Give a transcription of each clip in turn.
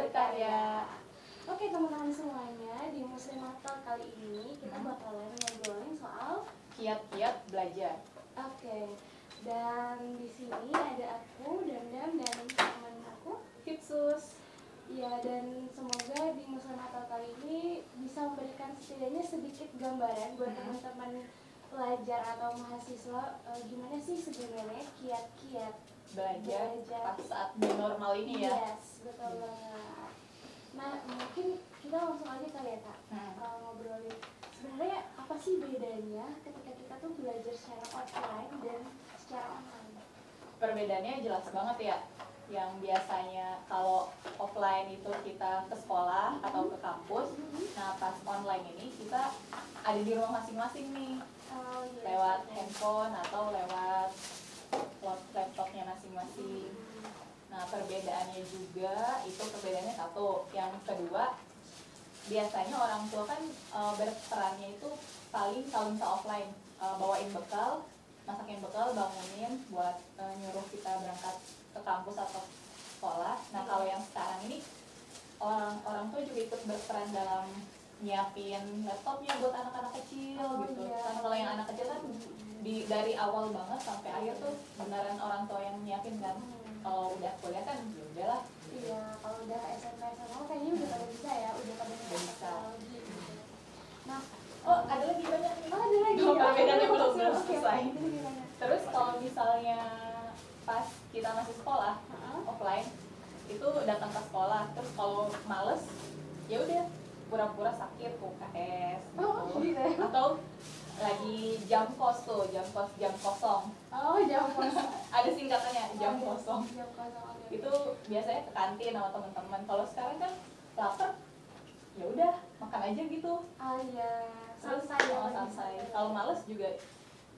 Dan berkarya. Oke teman-teman semuanya, di musim Natal kali ini kita Hmm. bakalan ngobrolin soal Kiat-kiat belajar. Oke, dan di sini ada aku, Dandam, dan teman aku. Hitsus. Ya, dan semoga di musim Natal kali ini bisa memberikan setidaknya sedikit gambaran buat Hmm. teman-teman pelajar atau mahasiswa eh, gimana sih sebenarnya kiat-kiat Belajar Belajar. pas saat normal ini ya. Yes, betul banget. Nah, mungkin kita langsung aja kali ya kak Hmm. eh, ngobrolin sebenarnya apa sih bedanya ketika kita tuh belajar secara offline dan secara online? Perbedaannya jelas banget ya. Yang biasanya kalau offline itu kita ke sekolah atau ke kampus, nah pas online ini kita ada di rumah masing-masing nih. Oh, iya, lewat handphone atau lewat laptopnya masing-masing. Nah perbedaannya juga itu perbedaannya satu. Yang kedua biasanya orang tua kan eh, berperannya itu paling kalau bisa offline Eh, bawain bekal, masakin bekal, bangunin buat eh, nyuruh kita berangkat ke kampus atau sekolah. Nah kalau yang sekarang ini orang orang tua juga ikut berperan dalam nyiapin laptopnya buat anak-anak kecil Oh, gitu. iya. Karena kalau yang anak kecil kan di dari awal banget sampai akhir tuh beneran orang tua yang nyiapin kan. Hmm. Kalau udah kuliah kan ya udahlah. Iya, kalau udah SMP SMA kayaknya udah pada bisa ya, udah pada bisa gitu. Nah, Oh ada lagi banyak nih. oh ada lagi. Dua perbedaannya Oke, belum oke, belum selesai. Terus kalau misalnya pas kita masih sekolah offline itu datang ke sekolah terus kalau males ya udah pura-pura sakit UKS Oh, gitu. gitu ya. atau lagi jam kos tuh jam kos jam kosong Oh, jam kosong. ada singkatannya jam Oh, iya, kosong Jam kosong. oke. itu biasanya ke kantin sama teman-teman kalau sekarang kan lapar ya udah makan aja gitu Ah iya, santai ya. oh, santai kalau males juga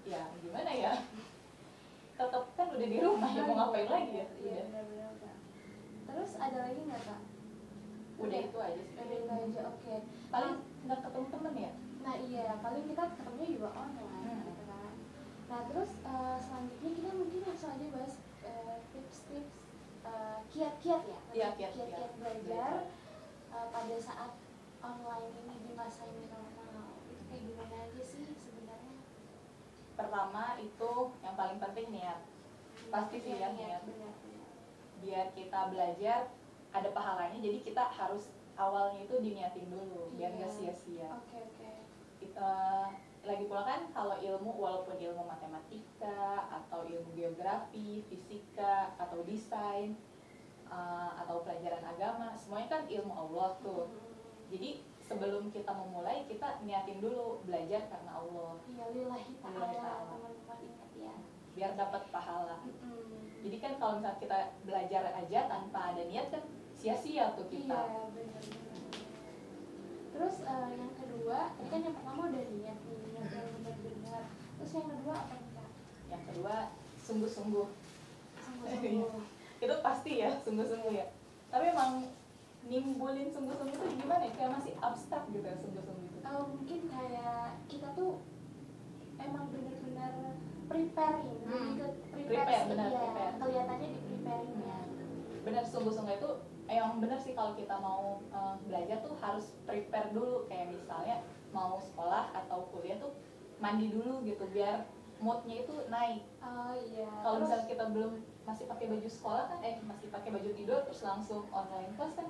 ya gimana ya tetap kan udah di rumah ya mau ngapain lagi ya Iya, udah. Kak. Terus ada lagi nggak kak? udah itu aja sih Udah itu aja, oke. paling nggak ketemu temen ya Nah iya, paling kita ketemunya juga online Hmm. gitu kan. Nah terus eh, selanjutnya kita mungkin langsung aja bahas eh, tips-tips eh, kiat-kiat ya. Iya, kiat-kiat. Kiat-kiat belajar eh, pada saat online ini di masa ini normal. Itu kayak gimana aja sih sebenarnya? pertama itu yang paling penting niat Pasti sih ya, Iya, niat. biar kita belajar ada pahalanya jadi kita harus awalnya itu diniatin dulu biar nggak Iya. sia-sia Oke oke. Kita lagi pula kan kalau ilmu walaupun ilmu matematika atau ilmu geografi fisika atau desain uh, atau pelajaran agama semuanya kan ilmu Allah tuh. Jadi sebelum kita memulai kita niatin dulu belajar karena Allah. Iya lillahi ta'ala teman-teman. Ingat ya. biar dapat pahala. Jadi kan kalau misalnya kita belajar aja tanpa ada niat kan sia-sia tuh kita. Iya. Terus eh, yang kedua, tadi kan yang pertama udah niat nih, niat yang benar-benar. Terus yang kedua apa nih kak? yang kedua sungguh-sungguh Sungguh-sungguh. itu pasti ya sungguh-sungguh ya tapi emang nimbulin sungguh-sungguh itu gimana ya kayak masih abstrak gitu ya sungguh-sungguh itu Eh, mungkin kayak kita tuh emang benar-benar preparing, Hmm. prepare, Prepare, benar, iya. prepare. Kelihatannya di preparingnya. benar sungguh-sungguh itu emang benar sih kalau kita mau eh, belajar tuh harus prepare dulu kayak misalnya mau sekolah atau kuliah tuh mandi dulu gitu biar moodnya itu naik Oh iya. kalau misalnya kita belum masih pakai baju sekolah kan eh masih pakai baju tidur terus langsung online kelas kan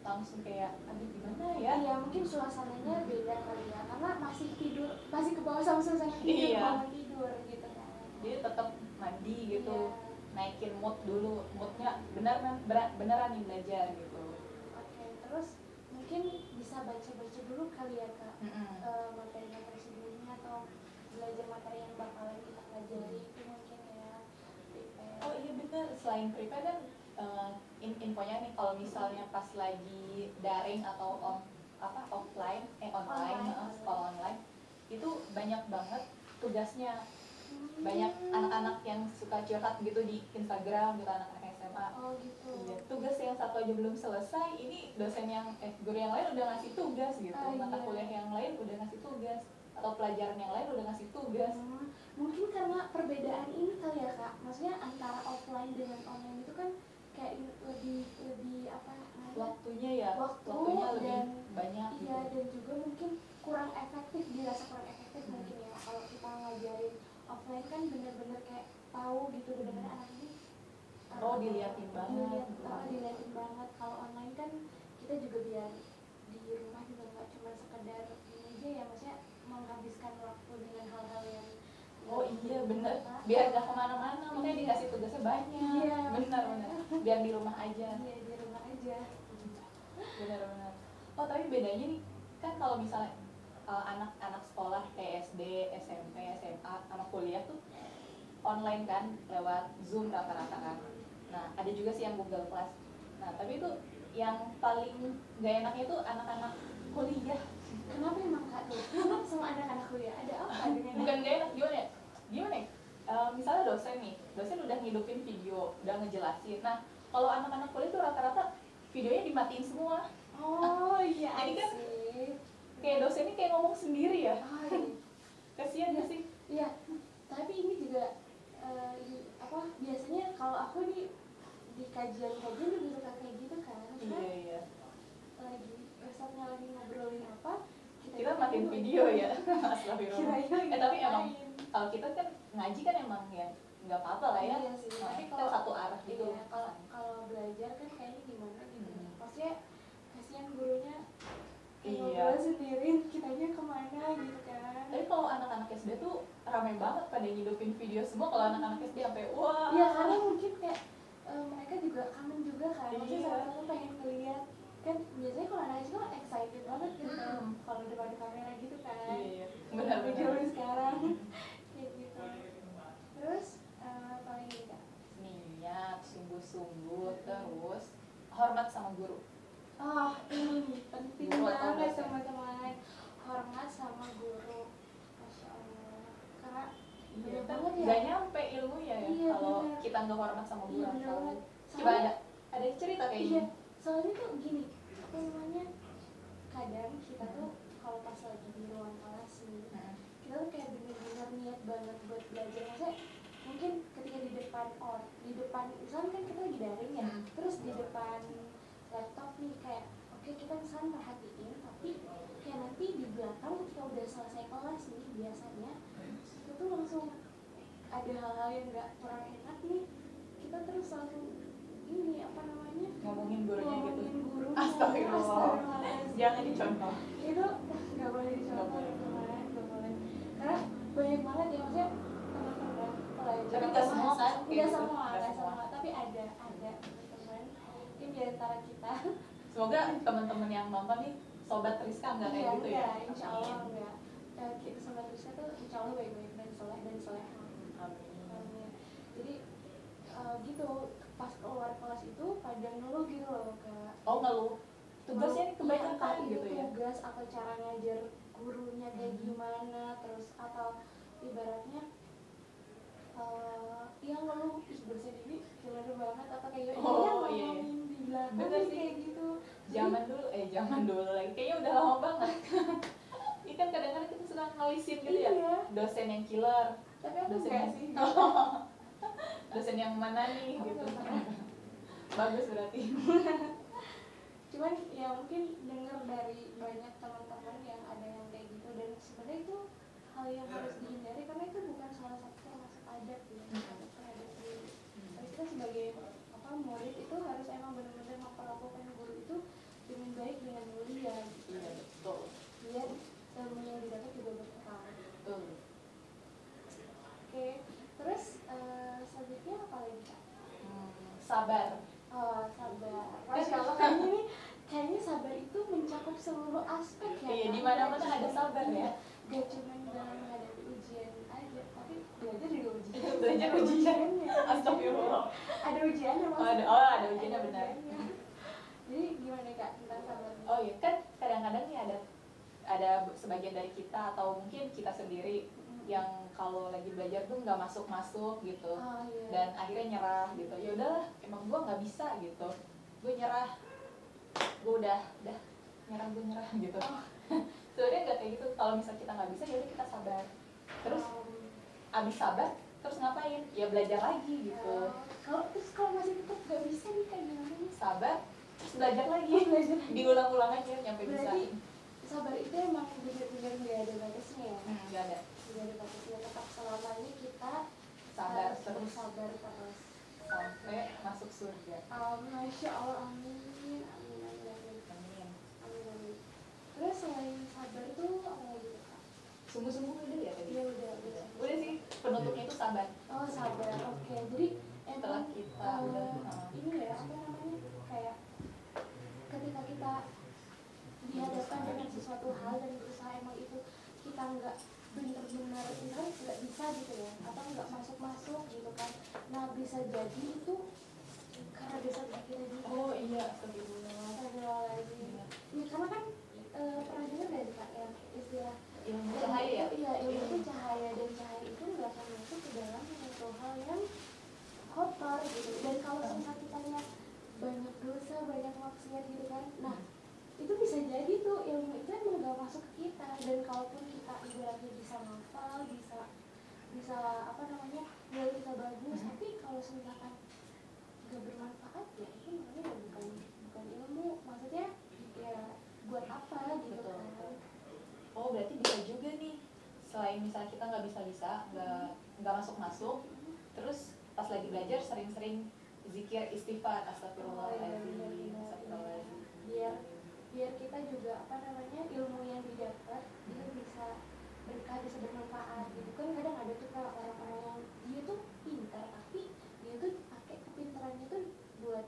langsung kayak aduh gimana ya Iya mungkin suasananya beda kali ya karena masih tidur masih ke bawah sama suasana tidur Iya. bangun tidur gitu kan. jadi tetap mandi gitu Iya. Naikin mood dulu moodnya benar beneran, beneran nih belajar gitu Oke terus mungkin bisa baca-baca dulu kali ya kak Mm-mm. Eh, materi-materi sebelumnya atau belajar materi yang bakalan kita pelajari itu mungkin ya prepare. oh iya bener selain prepare kan eh, in- infonya nih kalau misalnya pas lagi daring atau on apa offline eh online, Online, eh, sekolah online itu banyak banget tugasnya Hmm. Banyak anak-anak yang suka curhat gitu di Instagram gitu anak-anak SMA Oh gitu. Iya, tugas yang satu aja belum selesai, ini dosen yang eh guru yang lain udah ngasih tugas gitu, Oh, mata iya. kuliah yang lain udah ngasih tugas, atau pelajaran yang lain udah ngasih tugas. Hmm, mungkin karena perbedaan ini kali ya kak maksudnya antara offline dengan online itu kan kayak lebih lebih apa waktunya ya Waktu waktunya lebih dan- banyak gitu iya dan juga mungkin kurang efektif dirasa kurang efektif Hmm. mungkin ya kalau kita ngajarin offline kan bener-bener kayak tahu gitu bener-bener anak ini Oh, diliatin banget. dilihat, uh, diliatin banget. Kalau online kan kita juga biar di rumah juga nggak cuma sekedar ini aja ya maksudnya menghabiskan waktu dengan hal-hal yang oh iya bener biar nggak ke mana-mana makanya Iya. dikasih tugasnya banyak. Iya, bener. benar. Biar di rumah aja. Iya di rumah aja. Benar-benar oh tapi bedanya nih kan kalau misalnya uh, anak-anak sekolah SD SMP SMA anak kuliah tuh online kan lewat Zoom rata-rata kan. Nah ada juga sih yang Google Class. Nah tapi itu yang paling gak enaknya tuh anak-anak kuliah. Kenapa emang kak? Tuh sama anak-anak kuliah ada apa dengan bukan gak enak gimana ya? Gimana ya? Eh, misalnya dosen nih dosen udah ngidupin video udah ngejelasin. Nah kalau anak-anak kuliah tuh rata-rata videonya dimatiin semua. Oh iya Jadi kan kayak dosen ini kayak ngomong sendiri ya. Oh, iya. Iya, tapi ini juga i- apa biasanya kalau aku di di kajian-kajian juga suka kayak gitu kan. iya Kan iya lagi ustadznya lagi ngobrolin apa, kita matiin video ya Astagfirullah Kirain eh tapi emang kalau kita kan ngaji kan emang ya nggak apa-apa lah ya Iya sih, Nah, tapi kita kalau- satu arah gitu Iya, kalau kalau belajar kan kayaknya gimana gitu. Hmm. Maksudnya kasihan gurunya Iya. ngobrol sendiri, kitanya ke mana gitu kan. tapi kalau anak-anak SD tuh ramai banget pada ngidupin video semua kalau anak-anak SD sampai wah Iya karena mungkin kayak eh, mereka juga kangen juga kan. Maksudnya Iya. sama-sama pengen ngeliat kan biasanya kalau anak kecil kan excited banget gitu kan Hmm. kalau depan kamera gitu kan. iya benar Tapi benar zaman sekarang kayak gitu. Terus eh, paling ini kak. niat sungguh-sungguh terus hormat sama guru Oh ini nih, penting Guru atau banget dosen? teman-teman hormat sama guru. Masya Allah. Karena bener Iya, kan banget ya. nggak nyampe ilmunya ya Iya, kita nggak hormat sama guru Iya coba ada ada cerita kayak Iya, gini soalnya tuh gini, apa namanya? Kadang kita tuh kalau pas lagi di ruang kelas nih, Hmm. kita tuh kayak bener-bener niat banget buat belajar. Maksudnya mungkin ketika di depan or di depan misalnya kan kita lagi daring ya, Hmm. terus di depan laptop nih kayak oke kita misalnya perhatiin, tapi kayak nanti di belakang ketika udah selesai kelas nih biasanya kita tuh langsung ada hal-hal yang nggak kurang kita terus langsung ini apa namanya? ngomongin gurunya gitu ngomongin guru Astagfirullah. Jangan dicontoh itu nggak boleh dicontoh boleh. teman nggak boleh karena banyak banget ya maksudnya teman-teman pelajar Tapi nggak semua kan, nggak gitu. semua Nggak nggak semua. tapi ada ada teman mungkin di antara kita semoga teman-teman yang nonton nih sobat Rizka nggak kayak Iya, gitu ya insya Allah enggak Eh, kita sama Rizka tuh insya Allah baik-baik dan soleh dan soleh Amin. Amin. jadi eh, gitu pas keluar kelas itu pada ngeluh gitu loh kak. Oh ngeluh? Tugasnya Iya, kebanyakan itu gitu ya? tugas atau cara ngajar gurunya kayak Hmm. gimana terus atau ibaratnya eh yang ngeluh. Ih ini gimana banget apa kayak Oh, iya iya, di belakang Bener sih. kayak gitu. Zaman dulu eh zaman dulu lagi. Kayaknya udah lama banget. Ini kan kadang-kadang kita suka ngalisin gitu ya. Iya. dosen yang killer. Tapi aku dosen enggak yang sih dosen yang mana nih gitu. Bagus berarti. Cuman ya mungkin dengar dari banyak teman-teman yang ada yang kayak gitu dan sebenarnya itu hal yang harus dihindari karena itu bukan salah satu termasuk adab ya Hmm. terhadap tapi kita sebagai apa murid itu harus emang benar-benar memperlakukan guru itu dengan baik dengan mulia gitu. iya betul biar ilmu yang didapat juga berkembang betul oke terus eh, selanjutnya apa lagi kak Hmm, sabar oh sabar masya allah kayaknya ini kayaknya sabar itu mencakup seluruh aspek ya Iya, Kak? di mana-mana Nggak ada sabar ya. nggak cuma dalam menghadapi ujian aja tapi belajar juga ujian Belajar Ada ujian. ujiannya. Astagfirullah ada ujiannya Oh, maksudnya. ada- oh, ada ujiannya, Ada benar. ujiannya. jadi gimana kak tentang sabar oh iya kan kadang-kadang nih ada ada sebagian dari kita atau mungkin kita sendiri yang kalau lagi belajar tuh nggak masuk masuk gitu oh iya dan akhirnya nyerah gitu ya udahlah emang gua nggak bisa gitu gue nyerah gue udah udah nyerah gue nyerah gitu Oh. sebenarnya nggak kayak gitu. Kalau misal kita nggak bisa ya udah kita sabar. Terus Um, abis sabar terus ngapain? Ya belajar lagi gitu. Ya, kalau terus kalau masih tetap gak bisa nih kayak gimana nih? Sabar terus belajar lagi. Belajar diulang-ulang aja nyampe bisa. Berarti sabar itu emang benar-benar gak ada batasnya ya? Hmm, nggak ada. Gak ada batasnya. Tetap selamanya kita sabar terus. sabar terus. Sampai masuk surga. Um, masya allah amin amin amin amin amin terus selain sabar tuh apa lagi kak? Sungguh-sungguh udah ya tadi? Iya udah udah. Udah sih penutupnya itu sabar. Oh sabar oke. Jadi setelah emang kita eh, udah uh, ini ya apa namanya kayak ketika kita dihadapkan dengan sesuatu hal dan berusaha emang itu kita nggak benar-benar misalnya nggak bisa gitu ya atau nggak masuk-masuk gitu kan. Nah bisa jadi itu karena desa kita juga oh iya astagfirullah Astagfirullahaladzim. Ya, karena kan eh, pernah dengar dari kak yang istilah ilmu cahaya ya Iya, ilmu itu cahaya dan cahaya itu nggak akan masuk ke dalam sesuatu hal yang kotor gitu. Dan kalau misalnya kitanya banyak dosa, banyak maksiat gitu kan, nah itu bisa jadi tuh ilmu itu emang gak masuk ke kita dan kalaupun kita ibaratnya bisa ngafal bisa bisa apa namanya nilai kita bagus Mhm. tapi kalau misalkan gak bermanfaat ya itu namanya ya bukan bukan ilmu maksudnya ya buat apa gitu. Kan oh berarti bisa juga nih. Selain misalnya kita nggak bisa bisa nggak nggak masuk masuk terus pas lagi belajar sering-sering zikir istighfar astagfirullahaladzim Oh, iya, iya, iya. astagfirullahaladzim. Biar biar kita juga apa namanya ilmu yang didapat itu bisa berkah bisa bermanfaat gitu. Kan kadang ada tuh kayak orang-orang yang dia tuh pintar tapi dia tuh pakai kepintarannya tuh buat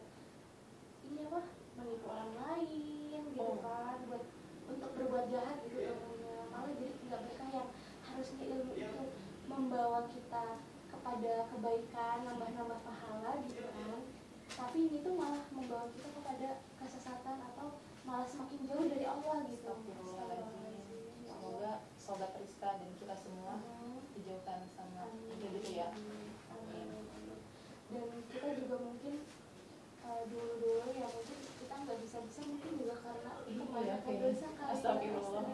ini apa menipu orang lain. Kan buat untuk berbuat jahat gitu ilmunya malah jadi nggak berkah yang harusnya ilmu itu membawa kita kepada kebaikan nambah-nambah pahala gitu kan. Tapi ini tuh malah membawa kita kepada kesesatan atau malah semakin jauh dari Allah gitu. Semoga sobat Rizka dan kita semua dijauhkan sama itu gitu ya. Amin. dan kita juga mungkin eh, dulu-dulu ya mungkin nggak bisa-bisa mungkin juga karena Iya, kebanyakan iya. dosa kali ya. Astagfirullah.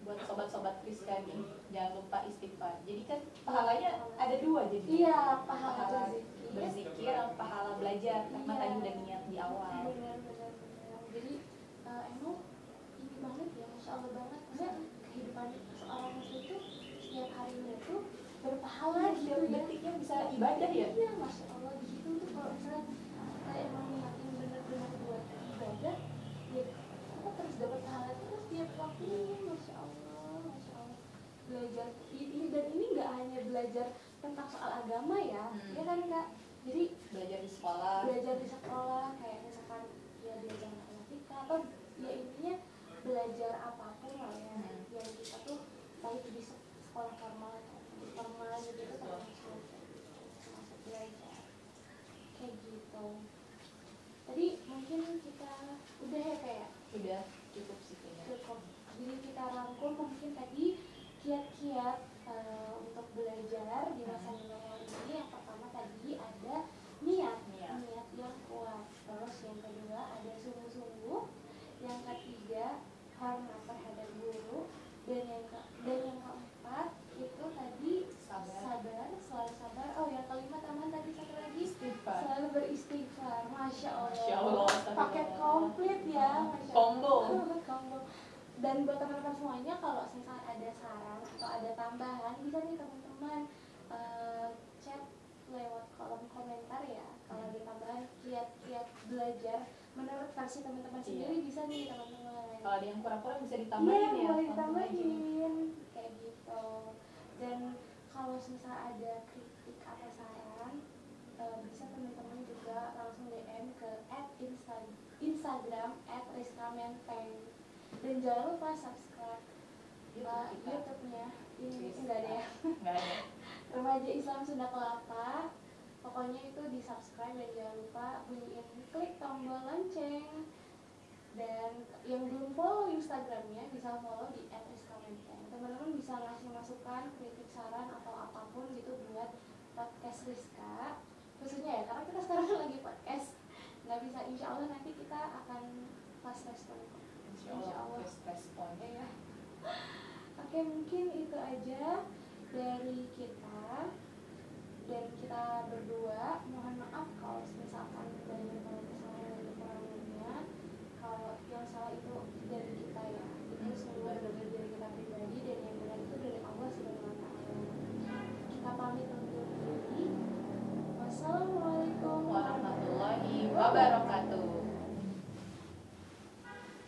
Buat sobat-sobat Rizka nih jangan lupa istighfar jadi kan pahalanya ada dua jadi iya pahala pahala berzikir pahala belajar karena Iya. tadi udah niat di awal benar benar benar jadi eh, emang ini banget ya masya allah banget maksudnya kehidupan seorang muslim itu setiap harinya itu berpahala gitu Setiap ya detiknya bisa ibadah ya iya masya allah di situ tuh kalau misalnya kita emang niatin benar-benar buat ibadah ya kita terus dapat pahala terus tiap waktunya masya allah masya allah. Belajar ini dan ini nggak hanya belajar tentang soal agama ya Hmm. ya kan kak? Jadi belajar di sekolah. belajar di sekolah kayak misalkan ya belajar matematika atau ya intinya belajar apa pun lah ya Hmm. yang kita tuh baik di se- sekolah formal atau formal gitu itu termasuk termasuk belajar kayak gitu. Tadi mungkin kita udah ya kayak udah cukup sih kayaknya cukup rangkum mungkin tadi kiat-kiat eh, untuk belajar di masa new normal ini yang pertama tadi ada niat Niat. niat yang kuat terus yang kedua ada sungguh-sungguh yang ketiga hormat terhadap guru dan yang ke dan yang keempat itu tadi Sabar. sabar selalu sabar oh yang kelima teman tadi satu lagi istighfar selalu beristighfar masya allah, Masya Allah, astagfirullah. paket komplit ya masya Combo. Allah. combo dan buat teman-teman semuanya kalau misalnya ada saran atau ada tambahan bisa nih teman-teman eh, chat lewat kolom komentar ya kalau ada tambahan kiat-kiat belajar menurut versi teman-teman Iya. sendiri bisa nih teman-teman kalau ada yang kurang-kurang bisa ditambahin ya boleh ditambahin kayak gitu. Dan kalau misal ada kritik atau saran, eh, bisa teman-teman juga langsung DM ke Insta- Instagram @rizkamenteng. Dan jangan lupa subscribe YouTube uh. YouTube-nya. Ini enggak ada ya. nggak ada Remaja Islam Sunda Kelapa. Pokoknya itu di subscribe dan jangan lupa bunyiin klik tombol lonceng. Dan yang belum follow Instagramnya bisa follow di @rizkamenteng. Teman-teman bisa ngasih masukan, kritik, saran atau apa pun gitu buat podcast Rizka. Khususnya ya, karena kita sekarang lagi podcast. Nggak bisa, insya Allah nanti kita akan pas respon. Responnya ya. Oke mungkin itu aja dari kita. Dan kita berdua mohon maaf kalau misalkan banyak kesalahan dan kekurangannya kalau yang salah itu